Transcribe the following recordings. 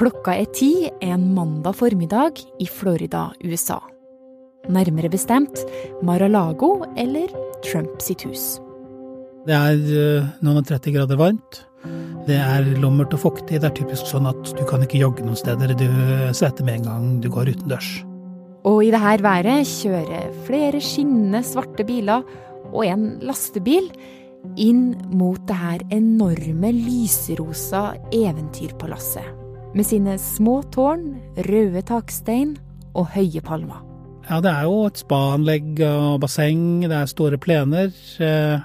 Klokka er ti en mandag formiddag i Florida, USA. Nærmere bestemt Mar-a-Lago eller Trump sitt hus. Det er eh, noen og 30 grader varmt. Det er lommert og fuktig. Det er typisk sånn at du kan ikke jogge noen steder. Du svetter med en gang du går utendørs. Og i dette været kjører flere skinnende svarte biler og en lastebil inn mot det her enorme lyserosa eventyrpalasset. Med sine små tårn, røde takstein og høye palmer. Ja, det er jo et spaanlegg og basseng, det er store plener. eh,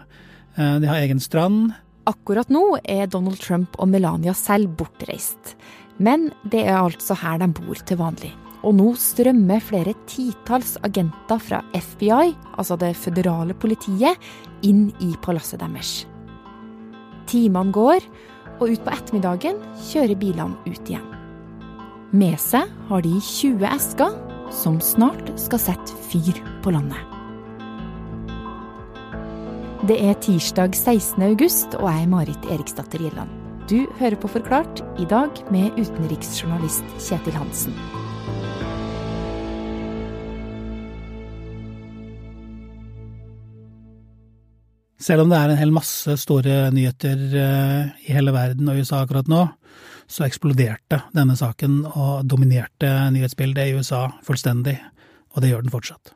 eh, De har egen strand. Akkurat nå er Donald Trump og Melania selv bortreist. Men det er altså her de bor til vanlig. Og nå strømmer flere titalls agenter fra FBI, altså det føderale politiet, inn i palasset deres. Timene går, og utpå ettermiddagen kjører bilene ut igjen. Med seg har de 20 esker som snart skal sette fyr på landet. Det er tirsdag 16. august, og jeg er Marit Eriksdatter Gjelland. Du hører på Forklart, i dag med utenriksjournalist Kjetil Hansen. Selv om det er en hel masse store nyheter eh, i hele verden og USA akkurat nå, så eksploderte denne saken og dominerte nyhetsbildet i USA fullstendig, og det gjør den fortsatt.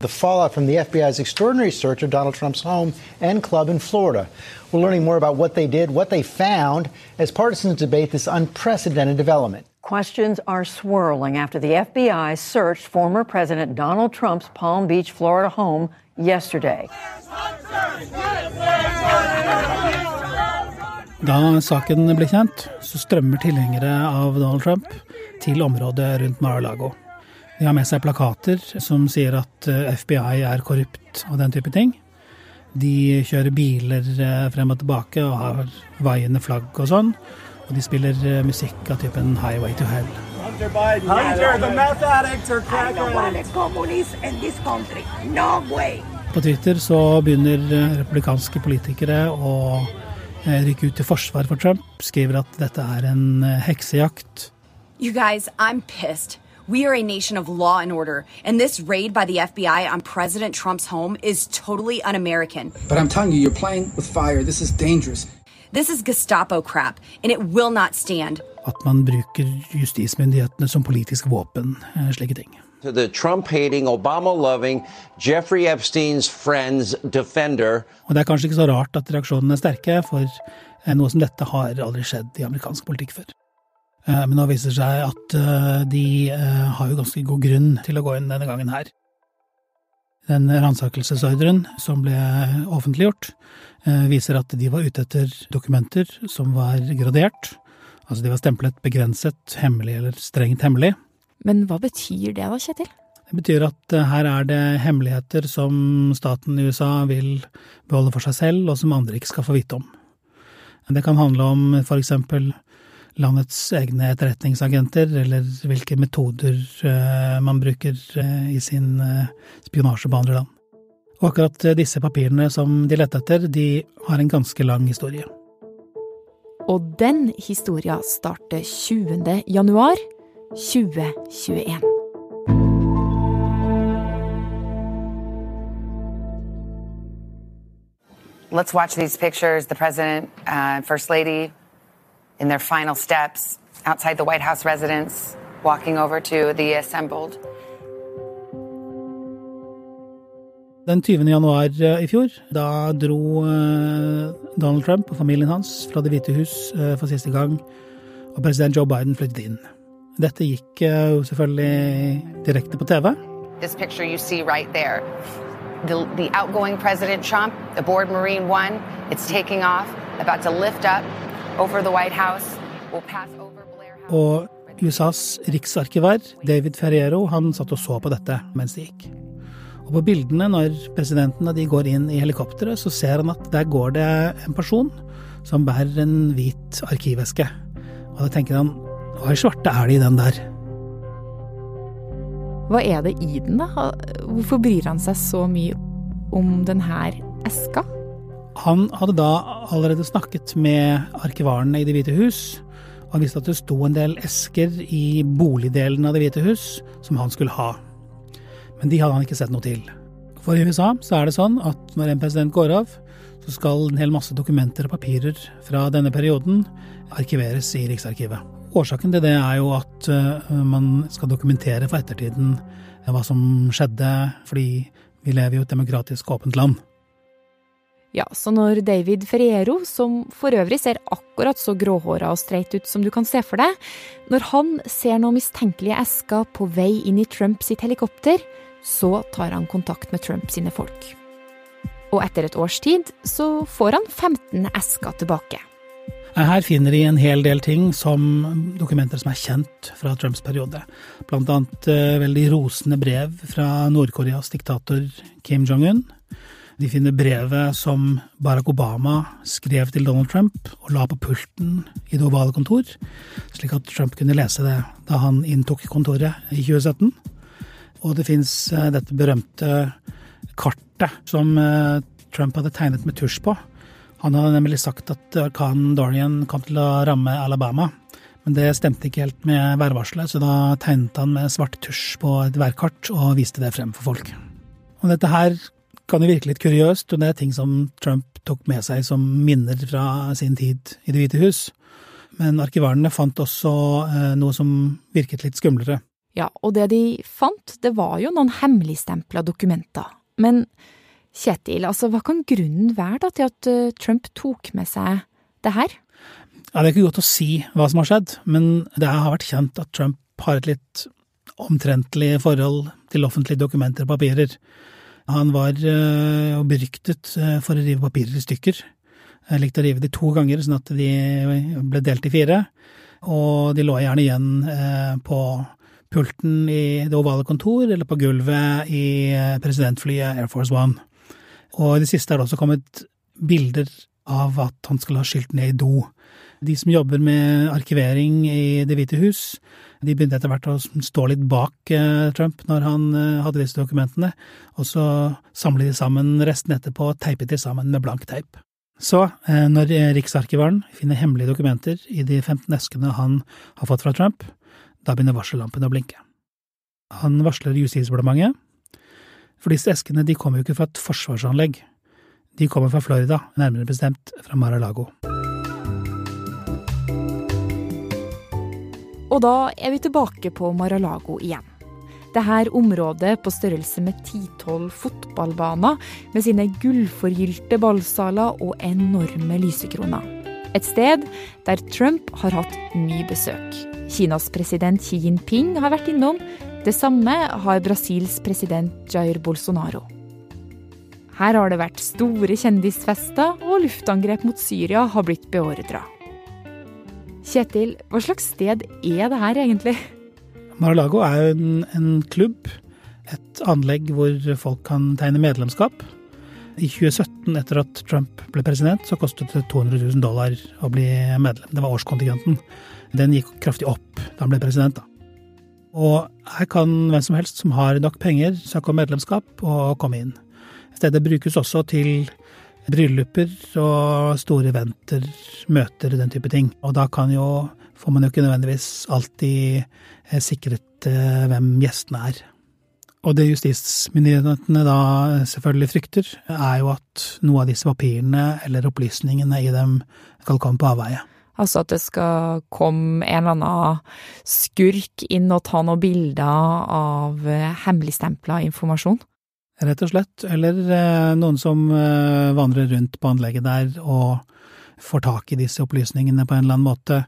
The fallout from the FBI's extraordinary search of Donald Trump's home and club in Florida. We're learning more about what they did, what they found, as partisans debate this unprecedented development. Questions are swirling after the FBI searched former President Donald Trump's Palm Beach, Florida home yesterday. Da saken ble kjent, så strømmer tilhengere av Donald Trump til området rundt Mar-a-Lago. De har med seg plakater som sier at eh, FBI er korrupt og den type ting. De kjører biler eh, frem og tilbake og har vaiende flagg og sånn. Og de spiller eh, musikk av typen Highway to Hell. Hunter Biden. Hunter, the meth addicts are I don't want a communist in this country. No way. På Twitter så begynner republikanske politikere å rykke ut til forsvar for Trump. Skriver at dette er en heksejakt. You guys, I'm pissed. We are a nation of law and order, and this raid by the FBI on President Trump's home is totally un American. But I'm telling you, you're playing with fire. This is dangerous. This is Gestapo crap, and it will not stand. At man bruker justismyndighetene som politisk våpen. eh, Slike ting. to the Trump hating, Obama loving Jeffrey Epstein's friend's defender. Og det er kanskje ikke så rart at reaksjonene er sterke, for eh, noe som dette har aldri skjedd i amerikansk politikk før. Eh, Men nå viser det seg at eh, de eh, har jo ganske god grunn til å gå inn denne gangen her. Den ransakelsesordren som ble offentliggjort, viser at de var ute etter dokumenter som var gradert. Altså de var stemplet begrenset, hemmelig eller strengt hemmelig. Men hva betyr det da, Kjetil? Det betyr at her er det hemmeligheter som staten i USA vil beholde for seg selv, og som andre ikke skal få vite om. Det kan handle om for eksempel landets egne etterretningsagenter, eller hvilke metoder eh, man bruker eh, i sin eh, spionasje på andre land. Og akkurat disse papirene som de lette etter, de har en ganske lang historie. Og den historia starter 20. januar 2021. Let's watch these pictures. The president uh, first lady in their final steps outside the White House residence, walking over to the assembled. Den 20. januar eh, i fjor, da dro eh, Donald Trump og familien hans fra Det hvite hus eh, for siste gang, og president Joe Biden flyttet inn. Dette gikk jo selvfølgelig direkte på TV. This picture you see right there. The, the outgoing President Trump, the board Marine One, it's taking off, about to lift up over the White House. We'll pass over Blair House. Og USAs riksarkivar, David Ferriero, han satt og så på dette mens det gikk. Og på bildene når presidenten og de går inn i helikopteret, så ser han at der går det en person som bærer en hvit arkiveske. Og da tenker han hva i svarte er det i den der? Hva er det i den, da? Hvorfor bryr han seg så mye om denne eska? Han hadde da allerede snakket med arkivarene i Det hvite hus, Og han visste at det sto en del esker i boligdelen av Det hvite hus som han skulle ha. Men de hadde han ikke sett noe til. For i USA så er det sånn at når en president går av, så skal en hel masse dokumenter og papirer fra denne perioden arkiveres i Riksarkivet. Årsaken til det er jo at eh, man skal dokumentere for ettertiden hva som skjedde, fordi vi lever i et demokratisk åpent land. Ja, så når David Ferriero, som for øvrig ser akkurat så gråhåra og streit ut som du kan se for deg, når han ser noen mistenkelige esker på vei inn i Trump sitt helikopter, så tar han kontakt med Trump sine folk. Og etter et års tid så får han 15 esker tilbake. Her finner de en hel del ting som dokumenter som er kjent fra Trumps periode. Blant annet eh, veldig rosende brev fra Nord-Koreas diktator Kim Jong-un. De finner brevet som Barack Obama skrev til Donald Trump og la på pulten i det ovale kontor, slik at Trump kunne lese det da han inntok kontoret i 2017. Og det fins eh, dette berømte kartet som eh, Trump hadde tegnet med tusj på. Han hadde nemlig sagt at orkanen Dorian kom til å ramme Alabama. Men det stemte ikke helt med værvarselet, så da tegnet han med svart tusj på et værkart og viste det frem for folk. Og dette her kan jo virke litt kuriøst, og det er ting som Trump tok med seg som minner fra sin tid i Det hvite hus. Men arkivarene fant også eh, noe som virket litt skumlere. Ja, og det de fant, det var jo noen hemmeligstempla dokumenter. Men Kjetil, altså hva kan grunnen være da til at uh, Trump tok med seg det her? Ja, Det er ikke godt å si hva som har skjedd, men det har vært kjent at Trump har et litt omtrentlig forhold til offentlige dokumenter og papirer. Han var uh, beryktet uh, for å rive papirer i stykker. Jeg likte å rive de to ganger, sånn at de ble delt i fire. Og de lå gjerne igjen på pulten i det ovale kontor eller på gulvet i presidentflyet Air Force One. Og i det siste er det også kommet bilder av at han skal ha skylt ned i do. De som jobber med arkivering i Det hvite hus, de begynte etter hvert å stå litt bak eh, Trump når han eh, hadde disse dokumentene, og så samler de sammen restene etterpå og teipet de sammen med blank teip. Så, eh, når Riksarkivaren finner hemmelige dokumenter i de 15 eskene han har fått fra Trump, da begynner varsellampene å blinke. Han varsler Justisdepartementet, for disse eskene de kommer jo ikke fra et forsvarsanlegg. De kommer fra Florida, nærmere bestemt fra Mar-a-Lago. Og da er vi tilbake på Mar-a-Lago igjen. Dette området på størrelse med ti-tolv fotballbaner, med sine gullforgylte ballsaler og enorme lysekroner. Et sted der Trump har hatt mye besøk. Kinas president Xi Jinping har vært innom, det samme har Brasils president Jair Bolsonaro. Her har det vært store kjendisfester, og luftangrep mot Syria har blitt beordra. Kjetil, hva slags sted er det her egentlig? Mar-a-Lago er en, en klubb, et anlegg hvor folk kan tegne medlemskap. I 2017, etter at Trump ble president, så kostet det 200 000 dollar å bli medlem. Det var årskontingenten. Den gikk kraftig opp da han ble president. da. Og her kan hvem som helst som har nok penger, søke om medlemskap og komme inn. Stedet brukes også til brylluper og store eventer, møter, den type ting. Og da kan jo, får man jo ikke nødvendigvis alltid eh, sikret eh, hvem gjestene er. Og det justismyndighetene da selvfølgelig frykter, er jo at noe av disse papirene eller opplysningene i dem skal komme på avveie. Altså at det skal komme en eller annen skurk inn og ta noen bilder av eh, hemmeligstempla informasjon? Rett og slett. Eller eh, noen som eh, vandrer rundt på anlegget der og får tak i disse opplysningene på en eller annen måte,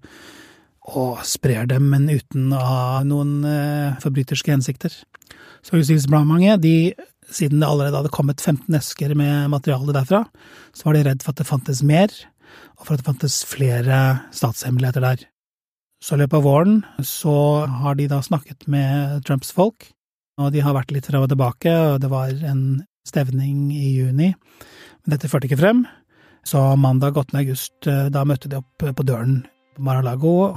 og sprer dem, men uten å ha noen forbryterske hensikter. Så Justisdepartementet, de, siden det allerede hadde kommet 15 esker med materiale derfra, så var de redd for at det fantes mer og for at det fantes flere statshemmeligheter der. Så i løpet av våren så har de da snakket med Trumps folk, og de har vært litt fra og tilbake, og det var en stevning i juni. Men dette førte ikke frem, så mandag 8. august eh, da møtte de opp på døren på Mar-a-Lago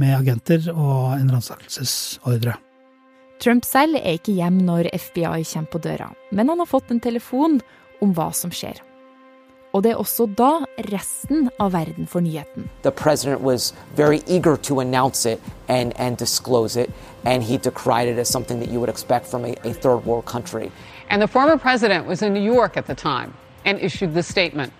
med agenter og en ransakelsesordre. Trump selv er ikke hjem når FBI kommer på døra, men han har fått en telefon om hva som skjer. Og det er også da resten av verden får nyheten. The president was very eager to announce it and, and disclose it, and he decried it as something that you would expect from a, a third world country. And the former president was in New York at the time and issued this statement.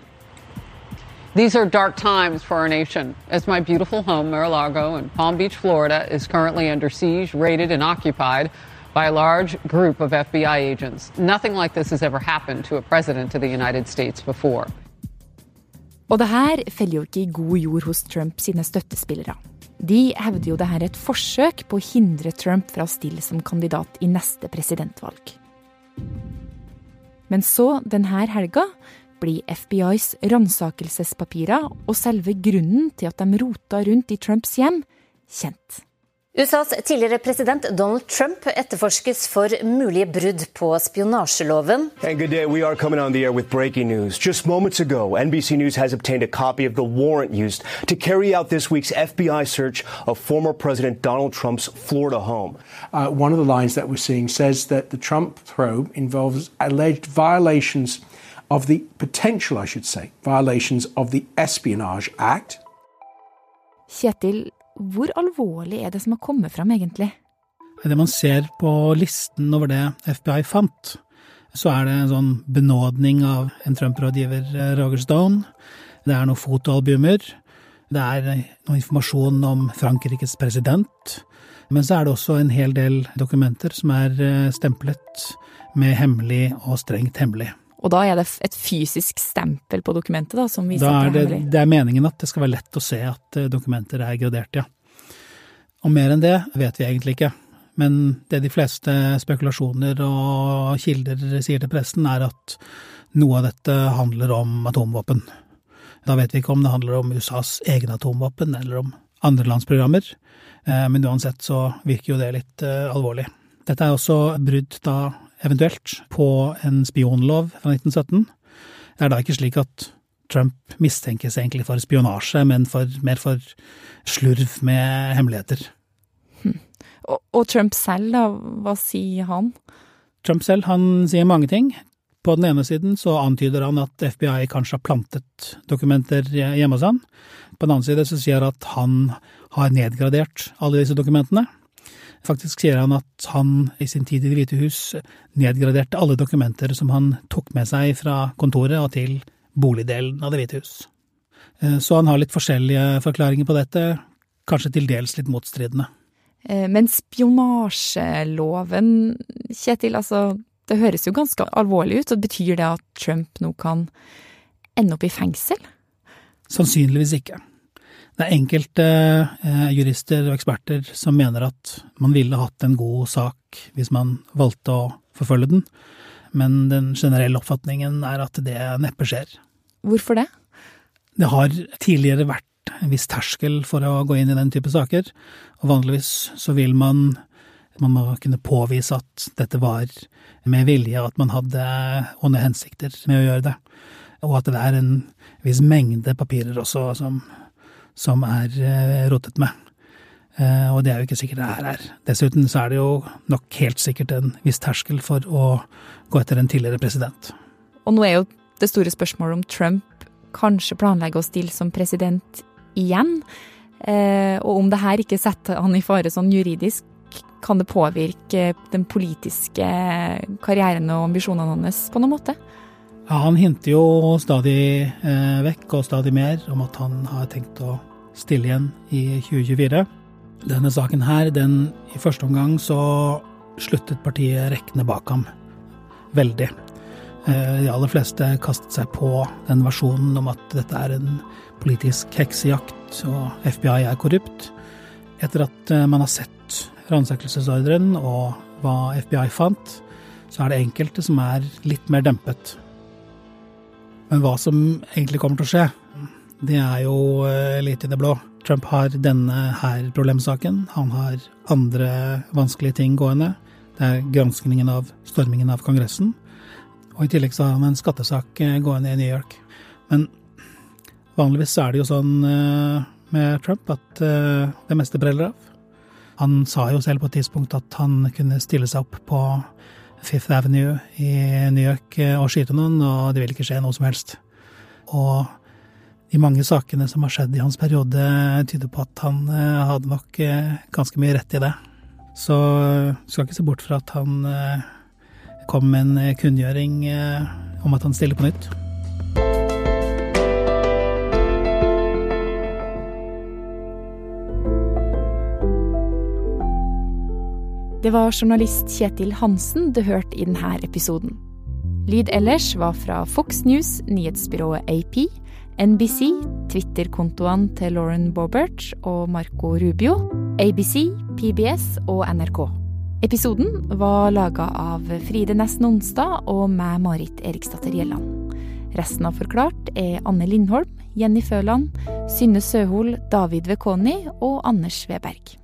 These are dark times for our nation, as my beautiful home, Mar-a-Lago in Palm Beach, Florida, is currently under siege, raided, and occupied by a large group of FBI agents. Nothing like this has ever happened to a president of the United States before. Og det her feller jo ikke i god jord hos Trump sine støttespillere. De hevder jo det her er et forsøk på å hindre Trump fra å stille som kandidat i neste presidentvalg. Men så, denne helga, blir FBIs ransakelsespapirer og selve grunnen til at de rota rundt i Trumps hjem, kjent. USAs tidligere president Donald Trump etterforskes for mulige brudd på spionasjeloven. And good day. We are coming on the air with breaking news. Just moments ago, NBC News has obtained a copy of the warrant used to carry out this week's FBI search of former President Donald Trump's Florida home. Uh, one of the lines that we're seeing says that the Trump probe involves alleged violations of the potential, I should say, violations of the Espionage Act. Kjetil, hvor alvorlig er det som har kommet fram, egentlig? Det man ser på listen over det FBI fant, så er det en sånn benådning av en Trump-rådgiver, eh, Roger Stone. Det er noen fotoalbumer. Det er noe informasjon om Frankrikes president. Men så er det også en hel del dokumenter som er eh, stemplet med hemmelig og strengt hemmelig. Og da er det et fysisk stempel på dokumentet da, som viser da at det er hemmelig? det er meningen at det skal være lett å se at eh, dokumenter er gradert, ja. Og mer enn det vet vi egentlig ikke. Men det de fleste spekulasjoner og kilder sier til pressen, er at noe av dette handler om atomvåpen. Da vet vi ikke om det handler om USAs egne atomvåpen eller om andre lands programmer, eh, men uansett så virker jo det litt eh, alvorlig. Dette er også brudd da eventuelt på en spionlov fra 1917. Det er da ikke slik at Trump mistenkes egentlig for spionasje, men for, mer for slurv med hemmeligheter. Og, og Trump selv, da, hva sier han? Trump selv han sier mange ting. På den ene siden så antyder han at FBI kanskje har plantet dokumenter hjemme hos han. På den annen side så sier han at han har nedgradert alle disse dokumentene. Faktisk sier han at han i sin tid i Det hvite hus nedgraderte alle dokumenter som han tok med seg fra kontoret og til boligdelen av Det hvite hus. Eh, Så han har litt forskjellige forklaringer på dette, kanskje til dels litt motstridende. Eh, Men spionasjeloven, Kjetil, altså det høres jo ganske alvorlig ut. og Betyr det at Trump nå kan ende opp i fengsel? Sannsynligvis ikke. Det er enkelte eh, jurister og eksperter som mener at man ville hatt en god sak hvis man valgte å forfølge den, men den generelle oppfatningen er at det neppe skjer. Hvorfor det? Det har tidligere vært en viss terskel for å gå inn i den type saker, og vanligvis så vil man man må kunne påvise at dette var med vilje, at man hadde onde hensikter med å gjøre det, og at det er en viss mengde papirer også som, som er eh, rotet med. Eh, Og det er jo ikke sikkert det her er. Dessuten så er det jo nok helt sikkert en viss terskel for å gå etter en tidligere president. Og nå er jo det store spørsmålet om Trump kanskje planlegger å stille som president igjen. Eh, og om det her ikke setter han i fare sånn juridisk, kan det påvirke den politiske karrieren og ambisjonene hans på noen måte? Ja, han hinter jo stadig eh, vekk og stadig mer om at han har tenkt å stille igjen i 2024. Denne saken her, den i første omgang så sluttet partiet rekkene bak ham. Veldig. Eh, De aller fleste kastet seg på den versjonen om at dette er en politisk heksejakt og FBI er korrupt. Etter at eh, man har sett ransakelsesordren og hva FBI fant, så er det enkelte som er litt mer dempet. Men hva som egentlig kommer til å skje, det er jo eh, litt i det blå. Trump har denne her problemsaken. Han har andre vanskelige ting gående. Det er granskningen av stormingen av Kongressen. Og i tillegg så har han en skattesak eh, gående i New York. Men vanligvis er det jo sånn eh, med Trump at det meste preller av. Han sa jo selv på et tidspunkt at han kunne stille seg opp på Fifth Avenue i New York eh, og skyte noen, og det vil ikke skje noe som helst. Og de mange sakene som har skjedd i hans periode, tyder på at han hadde nok ganske mye rett i det. Så skal ikke se bort fra at han kom med en kunngjøring om at han stiller på nytt. Det var journalist Kjetil Hansen du hørte i denne episoden. Lyd ellers var fra Fox News, nyhetsbyrået AP, NBC, Twitter-kontoene til Lauren Bobert og Marco Rubio, ABC, PBS og NRK. Episoden var laga av Fride Næss Nonstad og meg, Marit Eriksdatter Gjelland. Resten av Forklart er Anne Lindholm, Jenny Føland, Synne Søhol, David Vekoni og Anders Weberg.